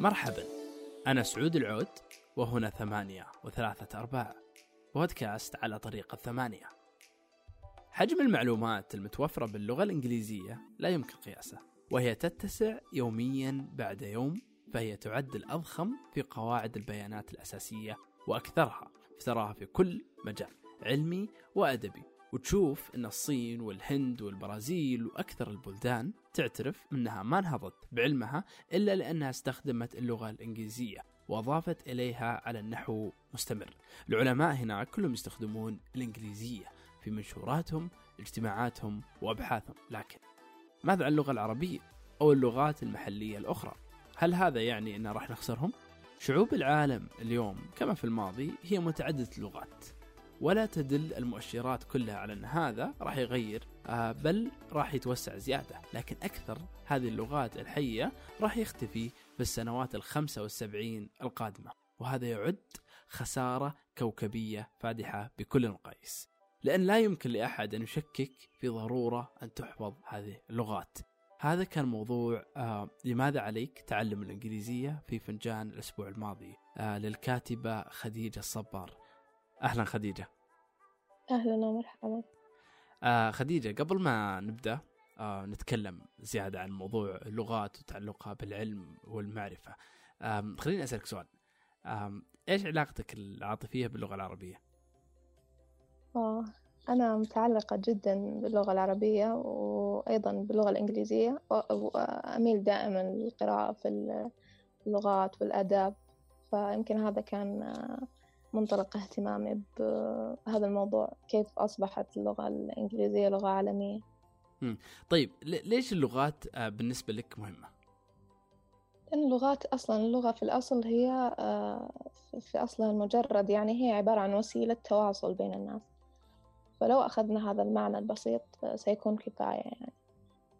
مرحبا. أنا سعود العود وهنا ثمانية وثلاثة أرباع. بودكاست على طريق الثمانية. حجم المعلومات المتوفرة باللغة الإنجليزية لا يمكن قياسه وهي تتسع يوميا بعد يوم فهي تعد الأضخم في قواعد البيانات الأساسية وأكثرها تراها في كل مجال علمي وأدبي. وتشوف أن الصين والهند والبرازيل وأكثر البلدان تعترف أنها ما نهضت بعلمها إلا لأنها استخدمت اللغة الإنجليزية وأضافت إليها على النحو مستمر. العلماء هناك كلهم يستخدمون الإنجليزية في منشوراتهم اجتماعاتهم وأبحاثهم. لكن ماذا عن اللغة العربية أو اللغات المحلية الأخرى؟ هل هذا يعني أن راح نخسرهم؟ شعوب العالم اليوم كما في الماضي هي متعددة اللغات. ولا تدل المؤشرات كلها على أن هذا راح يغير آه، بل راح يتوسع زيادة. لكن أكثر هذه اللغات الحية راح يختفي في السنوات الخمسة والسبعين القادمة وهذا يعد خسارة كوكبية فادحة بكل المقاييس لأن لا يمكن لأحد أن يشكك في ضرورة أن تحفظ هذه اللغات. هذا كان موضوع آه لماذا عليك تعلم الإنجليزية في فنجان الأسبوع الماضي؟ آه للكاتبة خديجة الصبار. أهلا خديجة. أهلا ومرحبا. آه خديجة قبل ما نبدأ آه نتكلم زيادة عن موضوع اللغات وتعلقها بالعلم والمعرفة. آه خليني أسألك سؤال. آه إيش علاقتك العاطفية باللغة العربية؟ آه أنا متعلقة جدا باللغة العربية وأيضا باللغة الإنجليزية وأميل دائما للقراءة في اللغات والآداب فيمكن هذا كان منطلق اهتمامي بهذا الموضوع كيف أصبحت اللغة الإنجليزية لغة عالمية. طيب ليش اللغات آه، بالنسبة لك مهمة؟ لأن اللغات أصلا اللغة في الأصل هي آه، في أصلها المجرد يعني هي عبارة عن وسيلة تواصل بين الناس. فلو أخذنا هذا المعنى البسيط سيكون كفاية يعني.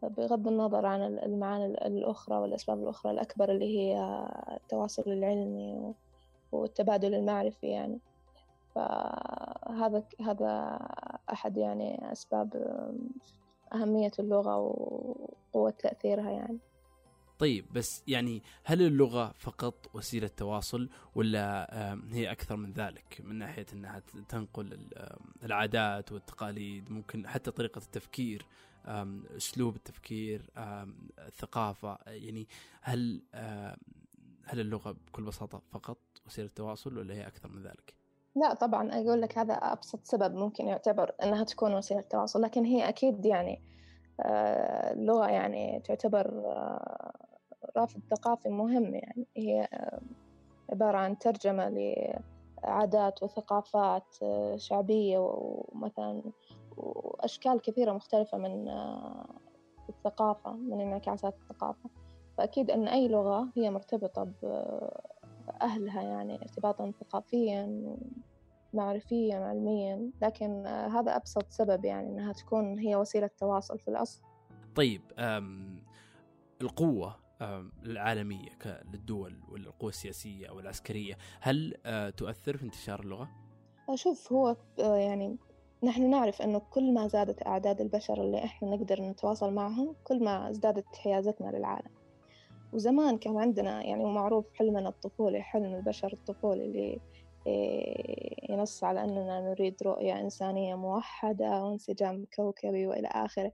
بغض النظر عن المعاني الأخرى والأسباب الأخرى الأكبر اللي هي التواصل العلمي والتبادل المعرفي يعني. فهذا هذا أحد يعني أسباب أهمية اللغة وقوة تأثيرها يعني. طيب بس يعني هل اللغة فقط وسيلة تواصل ولا هي أكثر من ذلك؟ من ناحية أنها تنقل العادات والتقاليد ممكن حتى طريقة التفكير أسلوب التفكير الثقافة. يعني هل هل اللغة بكل بساطة فقط وسيلة تواصل ولا هي أكثر من ذلك؟ لا طبعا أقول لك هذا أبسط سبب ممكن يعتبر أنها تكون وسيلة تواصل لكن هي أكيد يعني اللغة يعني تعتبر رافد ثقافي مهم يعني هي عبارة عن ترجمة لعادات وثقافات شعبية ومثلا وأشكال كثيرة مختلفة من الثقافة من انعكاسات الثقافة فأكيد أن أي لغة هي مرتبطة بأهلها يعني ارتباطا ثقافيا معرفيا علميا لكن هذا أبسط سبب يعني أنها تكون هي وسيلة تواصل في الأصل طيب القوة العالمية للدول والقوة السياسية أو العسكرية هل آه، تؤثر في انتشار اللغة؟ شوف هو آه، يعني نحن نعرف أنه كل ما زادت أعداد البشر اللي إحنا نقدر نتواصل معهم كل ما ازدادت حيازتنا للعالم وزمان كان عندنا يعني معروف حلمنا الطفولي حلم البشر الطفولي اللي آه، ينص على أننا نريد رؤية إنسانية موحدة وانسجام كوكبي وإلى آخره.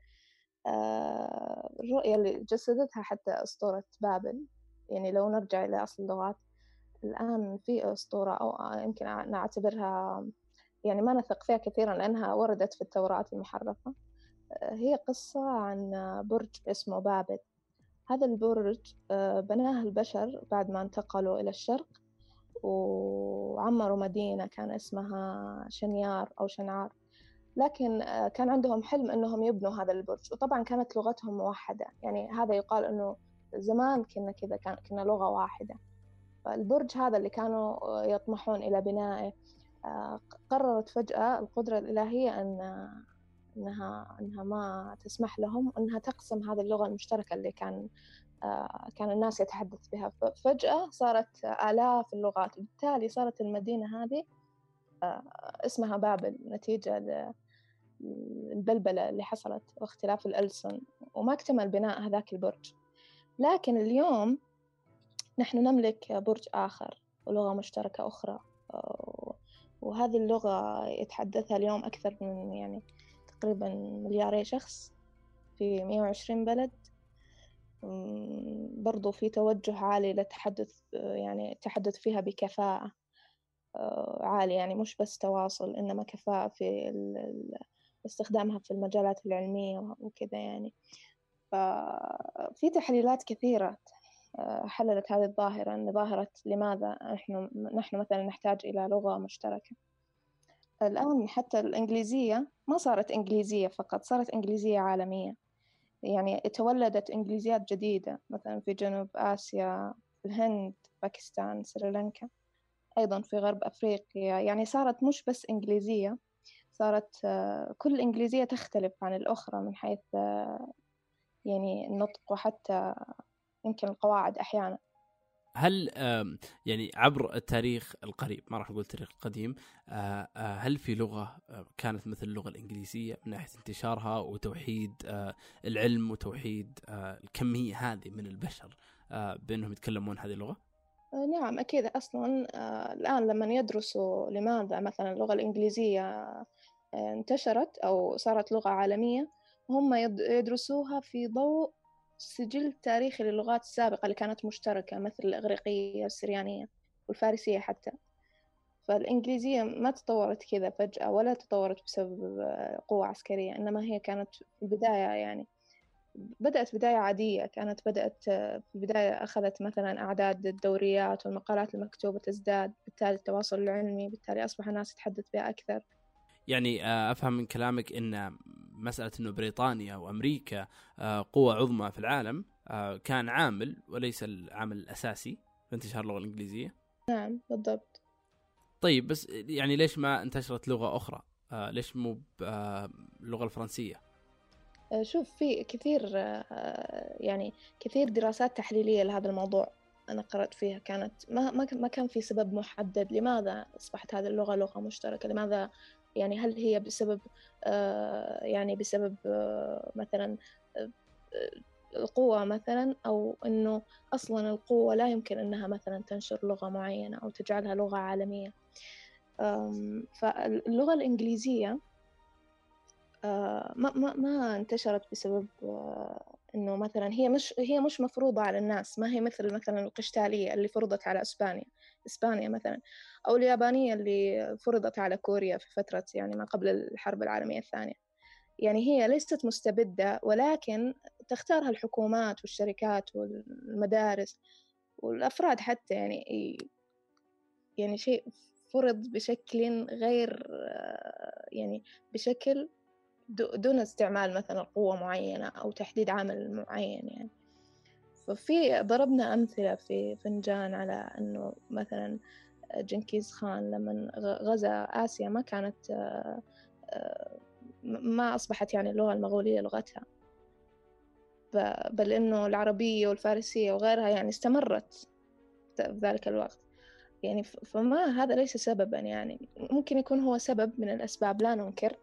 آه، الرؤية اللي جسدتها حتى أسطورة بابل يعني لو نرجع إلى أصل اللغات الآن في أسطورة أو يمكن نعتبرها يعني ما نثق فيها كثيرا لأنها وردت في التوراة المحرفة. آه، هي قصة عن برج اسمه بابل. هذا البرج آه، بناه البشر بعد ما انتقلوا إلى الشرق وعمروا مدينة كان اسمها شنيار أو شنعار. لكن آه، كان عندهم حلم أنهم يبنوا هذا البرج وطبعا كانت لغتهم موحدة يعني هذا يقال أنه زمان كنا كذا كنا لغة واحدة. فالبرج هذا اللي كانوا آه، يطمحون إلى بنائه قررت فجأة القدرة الإلهية أن إنها إنها ما تسمح لهم إنها تقسم هذه اللغة المشتركة اللي كان كان الناس يتحدث بها. فجأة صارت آلاف اللغات وبالتالي صارت المدينة هذه اسمها بابل نتيجة البلبلة اللي حصلت واختلاف الألسن وما اكتمل بناء هذاك البرج. لكن اليوم نحن نملك برج آخر ولغة مشتركة أخرى وهذه اللغة يتحدثها اليوم أكثر من يعني تقريبا ملياري شخص في مية وعشرين بلد. برضو في توجه عالي للتحدث يعني التحدث فيها بكفاءة آه، عالية يعني مش بس تواصل إنما كفاءة في استخدامها في المجالات العلمية وكذا يعني. ففي تحليلات كثيرة آه، حللت هذه الظاهرة أن ظاهرة لماذا نحن نحن مثلا نحتاج إلى لغة مشتركة. الآن حتى الإنجليزية ما صارت إنجليزية فقط صارت إنجليزية عالمية. يعني تولدت إنجليزيات جديدة مثلا في جنوب آسيا الهند باكستان سريلانكا أيضا في غرب أفريقيا. يعني صارت مش بس إنجليزية صارت آه، كل إنجليزية تختلف عن الأخرى من حيث آه، يعني النطق وحتى يمكن القواعد أحيانا. هل يعني عبر التاريخ القريب ما راح أقول التاريخ القديم آه، هل في لغة كانت مثل اللغة الإنجليزية من ناحية انتشارها وتوحيد العلم وتوحيد الكمية هذه من البشر بأنهم يتكلمون هذه اللغة؟ نعم أكيد أصلا الآن لما يدرسوا لماذا مثلا اللغة الإنجليزية انتشرت أو صارت لغة عالمية هم يدرسوها في ضوء سجل تاريخي للغات السابقة اللي كانت مشتركة مثل الإغريقية والسريانية والفارسية حتى. فالإنجليزية ما تطورت كذا فجأة ولا تطورت بسبب قوة عسكرية إنما هي كانت في البداية يعني. بدأت بداية عادية كانت بدأت في البداية أخذت مثلا أعداد الدوريات والمقالات المكتوبة تزداد بالتالي التواصل العلمي بالتالي أصبح الناس تتحدث بها أكثر. يعني آه، أفهم من كلامك إن مسألة إنه بريطانيا وأمريكا آه، قوة عظمى في العالم آه، كان عامل وليس العامل الأساسي في انتشار اللغة الإنجليزية. نعم بالضبط. طيب بس يعني ليش ما انتشرت لغة أخرى؟ ليش مو باللغة الفرنسية؟ شوف في كثير يعني كثير دراسات تحليلية لهذا الموضوع أنا قرأت فيها. كانت ما ما كان في سبب محدد لماذا أصبحت هذه اللغة لغة مشتركة لماذا يعني هل هي بسبب آه، يعني بسبب آه، مثلا آه، القوة مثلا أو إنه أصلا القوة لا يمكن إنها مثلا تنشر لغة معينة أو تجعلها لغة عالمية. فاللغة الإنجليزية ما ما ما انتشرت بسبب إنه مثلا هي مش هي مش مفروضة على الناس ما هي مثل مثلا القشتالية اللي فرضت على إسبانيا. إسبانيا مثلا أو اليابانية اللي فرضت على كوريا في فترة يعني ما قبل الحرب العالمية الثانية. يعني هي ليست مستبدة ولكن تختارها الحكومات والشركات والمدارس والأفراد حتى يعني يعني شيء فرض بشكل غير يعني بشكل دون استعمال مثلا قوة معينة أو تحديد عامل معين يعني. ففي ضربنا أمثلة في فنجان على أنه مثلا جنكيز خان لما غزا آسيا ما كانت ما أصبحت يعني اللغة المغولية لغتها. بل إنه العربية والفارسية وغيرها يعني استمرت في ذلك الوقت. يعني فما هذا ليس سببا يعني. ممكن يكون هو سبب من الأسباب لا ننكر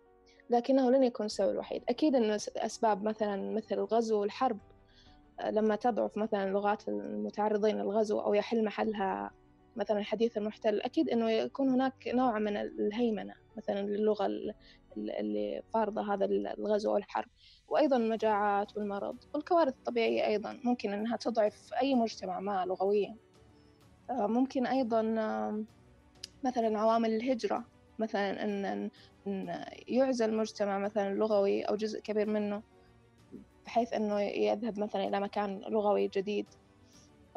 لكنه لن يكون السبب الوحيد. أكيد أنه أسباب مثلا مثل الغزو والحرب لما تضعف مثلا لغات المتعرضين للغزو أو يحل محلها مثلا الحديث المحتل أكيد أنه يكون هناك نوع من الهيمنة مثلا للغة اللي فارضة هذا الغزو أو الحرب. وأيضا المجاعات والمرض والكوارث الطبيعية أيضا ممكن أنها تضعف أي مجتمع ما لغويا. آه، ممكن أيضا مثلا عوامل الهجرة مثلا أن يعزل المجتمع مثلا لغوي أو جزء كبير منه. بحيث أنه يذهب مثلا إلى مكان لغوي جديد.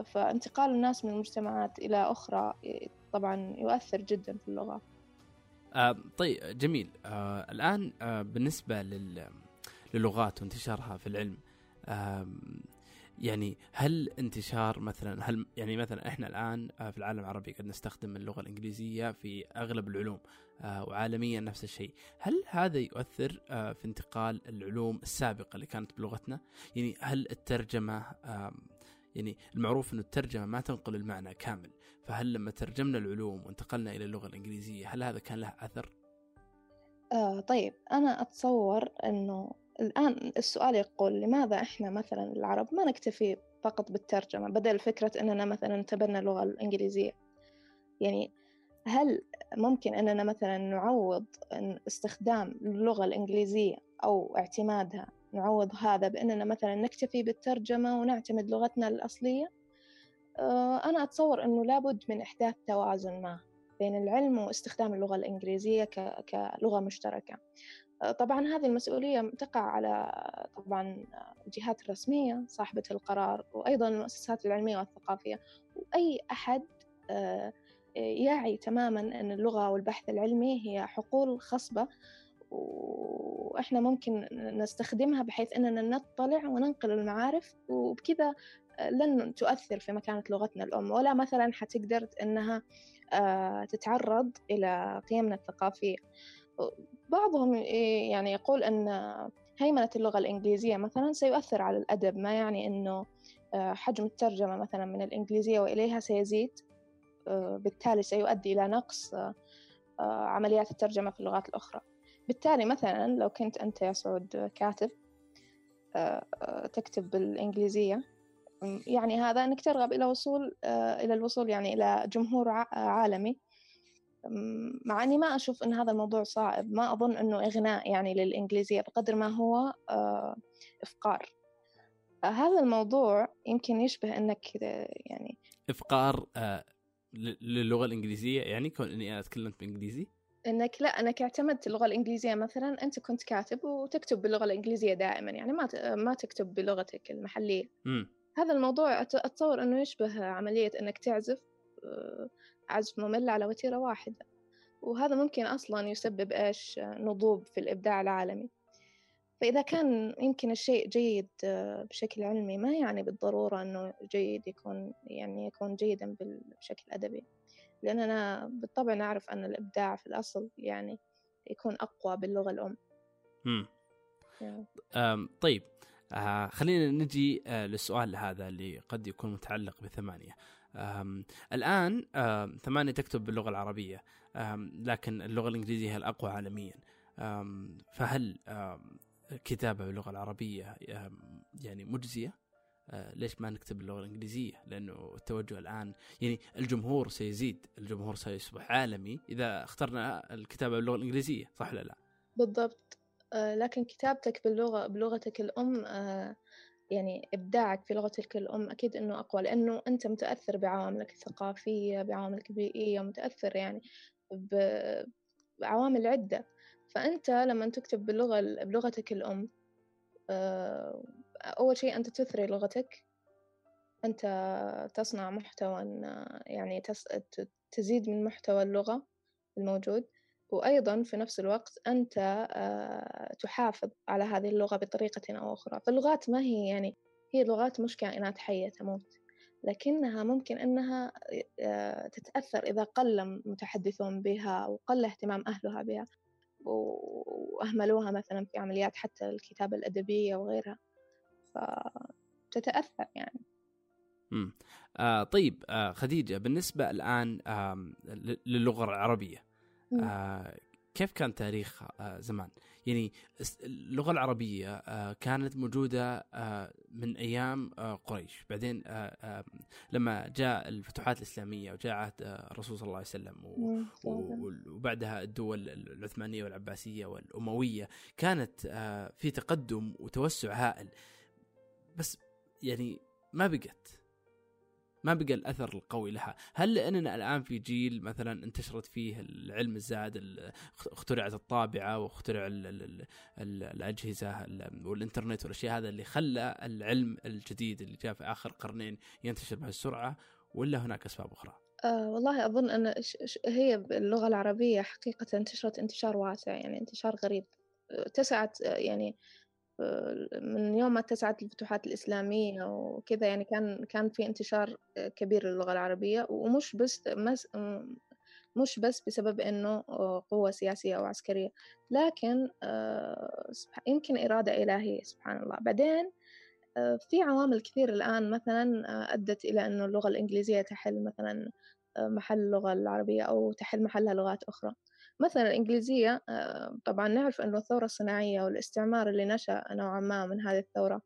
فانتقال الناس من مجتمعات إلى أخرى طبعا يؤثر جدا في اللغة. آه طيب جميل. آه الآن آه بالنسبة لل للغات وانتشارها في العلم آه يعني هل انتشار مثلا هل يعني مثلا إحنا الآن آه، في العالم العربي قد نستخدم اللغة الإنجليزية في أغلب العلوم وعالميا نفس الشيء، هل هذا يؤثر آه، في انتقال العلوم السابقة اللي كانت بلغتنا؟ يعني هل الترجمة يعني المعروف إنه الترجمة ما تنقل المعنى كامل، فهل لما ترجمنا العلوم وانتقلنا إلى اللغة الإنجليزية هل هذا كان له أثر؟ آه طيب أنا أتصور إنه الآن السؤال يقول لماذا إحنا مثلا العرب ما نكتفي فقط بالترجمة بدل فكرة أننا مثلا نتبنى اللغة الإنجليزية يعني هل ممكن أننا مثلا نعوض استخدام اللغة الإنجليزية أو اعتمادها نعوض هذا بأننا مثلا نكتفي بالترجمة ونعتمد لغتنا الأصلية؟ آه، أنا أتصور أنه لابد من إحداث توازن ما بين العلم واستخدام اللغة الإنجليزية كلغة مشتركة. آه، طبعا هذه المسؤولية تقع على طبعا الجهات الرسمية صاحبة القرار وأيضا المؤسسات العلمية والثقافية وأي أحد آه، يعي تماما أن اللغة والبحث العلمي هي حقول خصبة وإحنا ممكن نستخدمها بحيث أننا نطلع وننقل المعارف وبكذا لن تؤثر في مكانة لغتنا الأم. ولا مثلا حتقدر أنها آه، تتعرض إلى قيمنا الثقافية. بعضهم يعني يقول أن هيمنة اللغة الإنجليزية مثلا سيؤثر على الأدب ما يعني أنه آه، حجم الترجمة مثلا من الإنجليزية وإليها سيزيد. آه، بالتالي سيؤدي إلى نقص عمليات الترجمة في اللغات الأخرى. بالتالي مثلا لو كنت أنت يا سعود كاتب تكتب بالإنجليزية يعني هذا أنك ترغب إلى وصول إلى الوصول يعني إلى جمهور عالمي. مع أني ما أشوف أن هذا الموضوع صعب ما أظن أنه إغناء يعني للإنجليزية بقدر ما هو إفقار. هذا الموضوع يمكن يشبه أنك يعني إفقار للغة الإنجليزية يعني كون أني أنا تكلمت بإنجليزي؟ إنك لا أنك اعتمدت اللغة الإنجليزية مثلا أنت كنت كاتب وتكتب باللغة الإنجليزية دائما يعني ما ما تكتب بلغتك المحلية. م. هذا الموضوع أتصور إنه يشبه عملية إنك تعزف آه، عزف ممل على وتيرة واحدة. وهذا ممكن أصلا يسبب إيش؟ نضوب في الإبداع العالمي. فإذا كان يمكن الشيء جيد آه، بشكل علمي ما يعني بالضرورة أنه جيد يكون يعني يكون جيدا بشكل أدبي. لأننا بالطبع نعرف أن الإبداع في الأصل يعني يكون أقوى باللغة الأم. مم. طيب آه خلينا نجي آه للسؤال هذا اللي قد يكون متعلق بثمانية. الآن ثمانية تكتب باللغة العربية لكن اللغة الإنجليزية هي الأقوى عالميا. فهل كتابة باللغة العربية يعني مجزية آه، ليش ما نكتب باللغة الإنجليزية؟ لأنه التوجه الآن يعني الجمهور سيزيد، الجمهور سيصبح عالمي إذا اخترنا الكتابة باللغة الإنجليزية، صح ولا لا؟ بالضبط، آه، لكن كتابتك باللغة بلغتك الأم آه، يعني إبداعك في لغتك الأم أكيد إنه أقوى لأنه أنت متأثر بعواملك الثقافية، بعواملك البيئيه، متأثر يعني بعوامل عدة، فأنت لما تكتب باللغة بلغتك الأم أول شيء أنت تثري لغتك. أنت تصنع محتوى يعني تزيد من محتوى اللغة الموجود. وأيضا في نفس الوقت أنت آه، تحافظ على هذه اللغة بطريقة أو أخرى. فاللغات ما هي يعني هي لغات مش كائنات حية تموت. لكنها ممكن أنها آه، تتأثر إذا قل متحدثون بها وقل اهتمام أهلها بها. وأهملوها مثلا في عمليات حتى الكتابة الأدبية وغيرها. فتتأثر يعني. امم آه طيب آه خديجة بالنسبة الآن آه للغة العربية آه كيف كان تاريخ آه زمان؟ يعني اللغة العربية آه كانت موجودة آه من أيام آه قريش. بعدين لما جاء الفتوحات الإسلامية وجاء عهد الرسول صلى الله عليه وسلم وبعدها الدول العثمانية والعباسية والأموية كانت في تقدم وتوسع هائل. بس يعني ما بقت. ما بقى الأثر القوي لها، هل لأننا الآن في جيل مثلا انتشرت فيه العلم الزائد اخترعت الطابعة واخترع ال ال ال الأجهزة والإنترنت والأشياء هذا اللي خلى العلم الجديد اللي جاء في آخر قرنين ينتشر بهالسرعة ولا هناك أسباب أخرى؟ آه والله أظن أن هي اللغة العربية حقيقة انتشرت انتشار واسع يعني انتشار غريب اتسعت يعني من يوم ما اتسعت الفتوحات الإسلامية وكذا يعني كان كان في انتشار كبير للغة العربية ومش بس مش بس بسبب إنه قوة سياسية أو عسكرية لكن يمكن إرادة إلهية سبحان الله. بعدين في عوامل كثير الآن مثلا أدت إلى إنه اللغة الإنجليزية تحل مثلا محل اللغة العربية أو تحل محلها لغات أخرى. مثلا الإنجليزية آه، طبعا نعرف أنه الثورة الصناعية والاستعمار اللي نشأ نوعا ما من هذه الثورة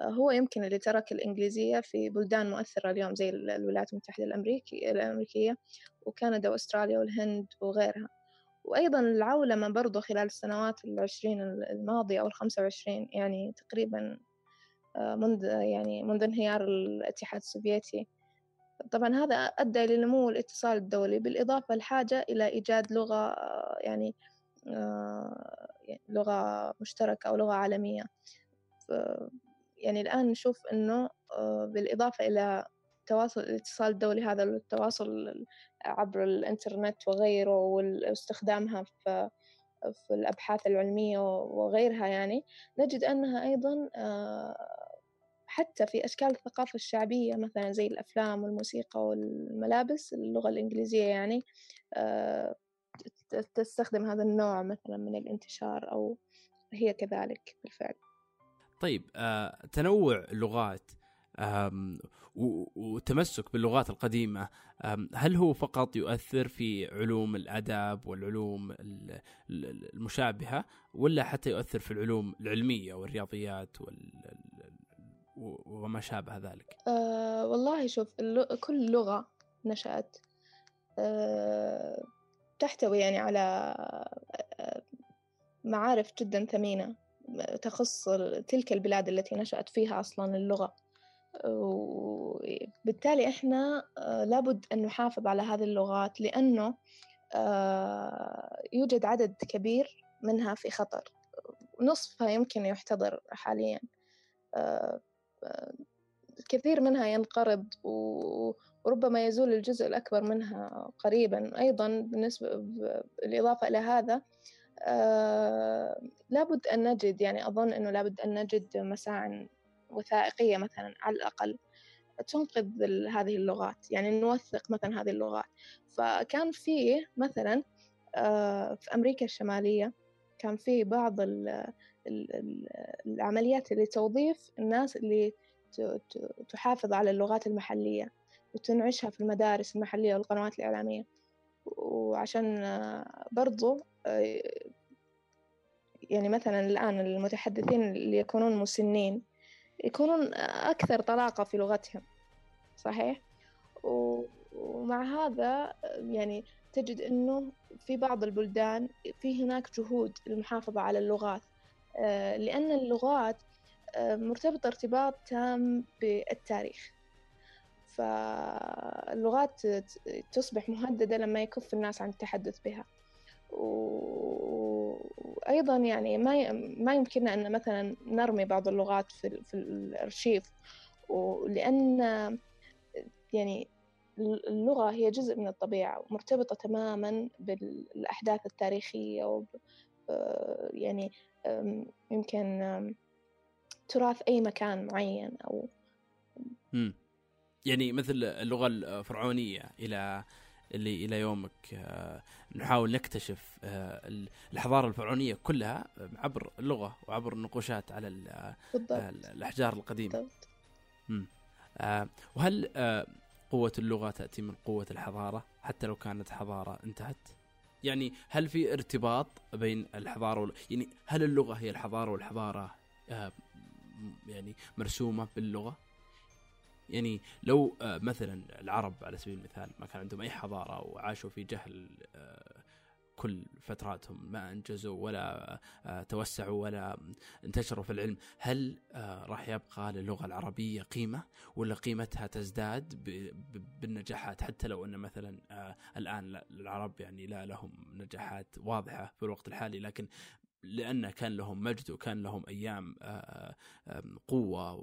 هو يمكن اللي ترك الإنجليزية في بلدان مؤثرة اليوم زي الولايات المتحدة الأمريكية الأمريكية وكندا وأستراليا والهند وغيرها. وأيضا العولمة برضو خلال السنوات العشرين الماضية أو الخمسة وعشرين يعني تقريبا آه، منذ يعني منذ انهيار الاتحاد السوفيتي طبعا هذا أدى لنمو الاتصال الدولي بالإضافة لحاجة إلى إيجاد لغة آه، يعني لغة مشتركة أو لغة عالمية. يعني الآن نشوف إنه آه، بالإضافة إلى تواصل الاتصال الدولي هذا التواصل عبر الإنترنت وغيره واستخدامها في في الأبحاث العلمية وغيرها يعني نجد أنها أيضا آه، حتى في أشكال الثقافة الشعبية مثلا زي الأفلام والموسيقى والملابس اللغة الإنجليزية يعني آه، تستخدم هذا النوع مثلا من الانتشار أو هي كذلك بالفعل. طيب آه، تنوع اللغات والتمسك باللغات القديمة هل هو فقط يؤثر في علوم الأدب والعلوم المشابهة ولا حتى يؤثر في العلوم العلمية والرياضيات وما شابه ذلك. أه والله شوف كل لغة نشأت أه تحتوي يعني على أه معارف جدا ثمينة تخص تلك البلاد التي نشأت فيها أصلا اللغة. وبالتالي إحنا آه، لابد أن نحافظ على هذه اللغات لأنه آه، يوجد عدد كبير منها في خطر نصفها يمكن يحتضر حاليا. آه، كثير منها ينقرض وربما يزول الجزء الأكبر منها قريبا. أيضا بالنسبة بالإضافة إلى هذا لابد أن نجد يعني أظن أنه لابد أن نجد مساع وثائقية مثلا على الأقل تنقذ هذه اللغات يعني نوثق مثلا هذه اللغات. فكان فيه مثلا آه، في أمريكا الشمالية كان في بعض العمليات لتوظيف الناس اللي تحافظ على اللغات المحلية وتنعشها في المدارس المحلية والقنوات الإعلامية. وعشان برضو يعني مثلا الآن المتحدثين اللي يكونون مسنين يكونون أكثر طلاقة في لغتهم صحيح؟ ومع هذا يعني تجد أنه في بعض البلدان في هناك جهود للمحافظة على اللغات. لأن اللغات آه، مرتبطة ارتباط تام بالتاريخ. فاللغات تصبح مهددة لما يكف الناس عن التحدث بها. وأيضا يعني ما ما يمكننا أن مثلا نرمي بعض اللغات في, في الأرشيف. لأن يعني اللغة هي جزء من الطبيعة ومرتبطة تماما بالأحداث التاريخية يعني يمكن تراث أي مكان معين أو يعني مثل اللغة الفرعونية إلى اللي إلى يومك آه، نحاول نكتشف آه، الحضاره الفرعونية كلها عبر اللغة وعبر النقوشات على آه، الأحجار القديمة. بالضبط. وهل قوة اللغة تأتي من قوة الحضارة حتى لو كانت حضارة انتهت؟ يعني هل في ارتباط بين الحضارة وال... يعني هل اللغة هي الحضارة والحضارة يعني مرسومة باللغة؟ يعني لو آه، مثلا العرب على سبيل المثال ما كان عندهم أي حضارة وعاشوا في جهل آه، كل فتراتهم ما انجزوا ولا آه، توسعوا ولا انتشروا في العلم. هل راح يبقى للغة العربية قيمة ولا قيمتها تزداد بالنجاحات؟ حتى لو أن مثلا الآن العرب يعني لا لهم نجاحات واضحة في الوقت الحالي لكن لأن كان لهم مجد وكان لهم أيام آه، آه، قوة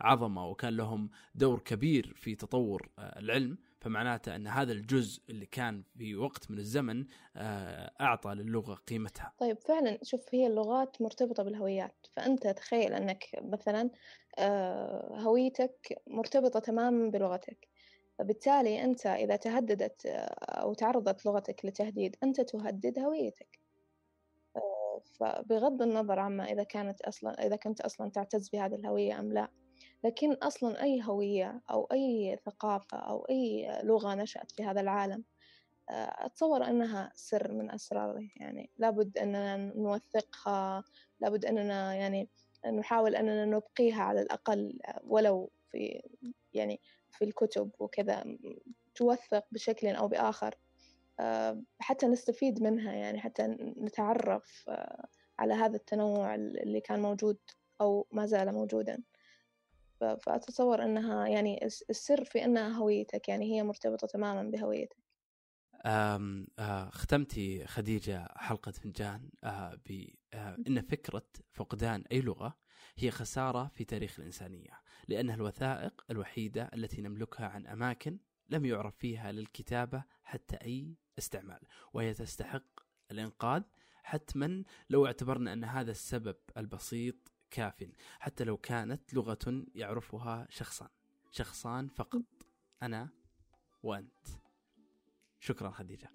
وعظمة وكان لهم دور كبير في تطور آه، العلم فمعناته أن هذا الجزء اللي كان في وقت من الزمن أعطى للغة قيمتها. طيب فعلا شوف هي اللغات مرتبطة بالهويات. فأنت تخيل أنك مثلا هويتك مرتبطة تماما بلغتك. فبالتالي أنت إذا تهددت أو تعرضت لغتك لتهديد أنت تهدد هويتك. فبغض النظر عما إذا كانت أصلا إذا كنت أصلا تعتز بهذه الهوية أم لا. لكن أصلا أي هوية أو أي ثقافة أو أي لغة نشأت في هذا العالم آه، أتصور أنها سر من أسراره. يعني لابد أننا نوثقها لابد أننا يعني نحاول أننا نبقيها على الأقل ولو في يعني في الكتب وكذا توثق بشكل أو بآخر. حتى نستفيد منها يعني حتى نتعرف على هذا التنوع اللي كان موجود أو ما زال موجودا. فأتصور أنها يعني السر في أنها هويتك يعني هي مرتبطة تماما بهويتك. أم آه ختمتي خديجة حلقة فنجان آه بأن آه فكرة فقدان أي لغة هي خسارة في تاريخ الإنسانية لأنها الوثائق الوحيدة التي نملكها عن أماكن لم يعرف فيها للكتابة حتى أي استعمال وهي تستحق الإنقاذ حتما لو اعتبرنا أن هذا السبب البسيط كاف حتى لو كانت لغة يعرفها شخصان شخصان فقط. أنا وأنت. شكرا خديجة.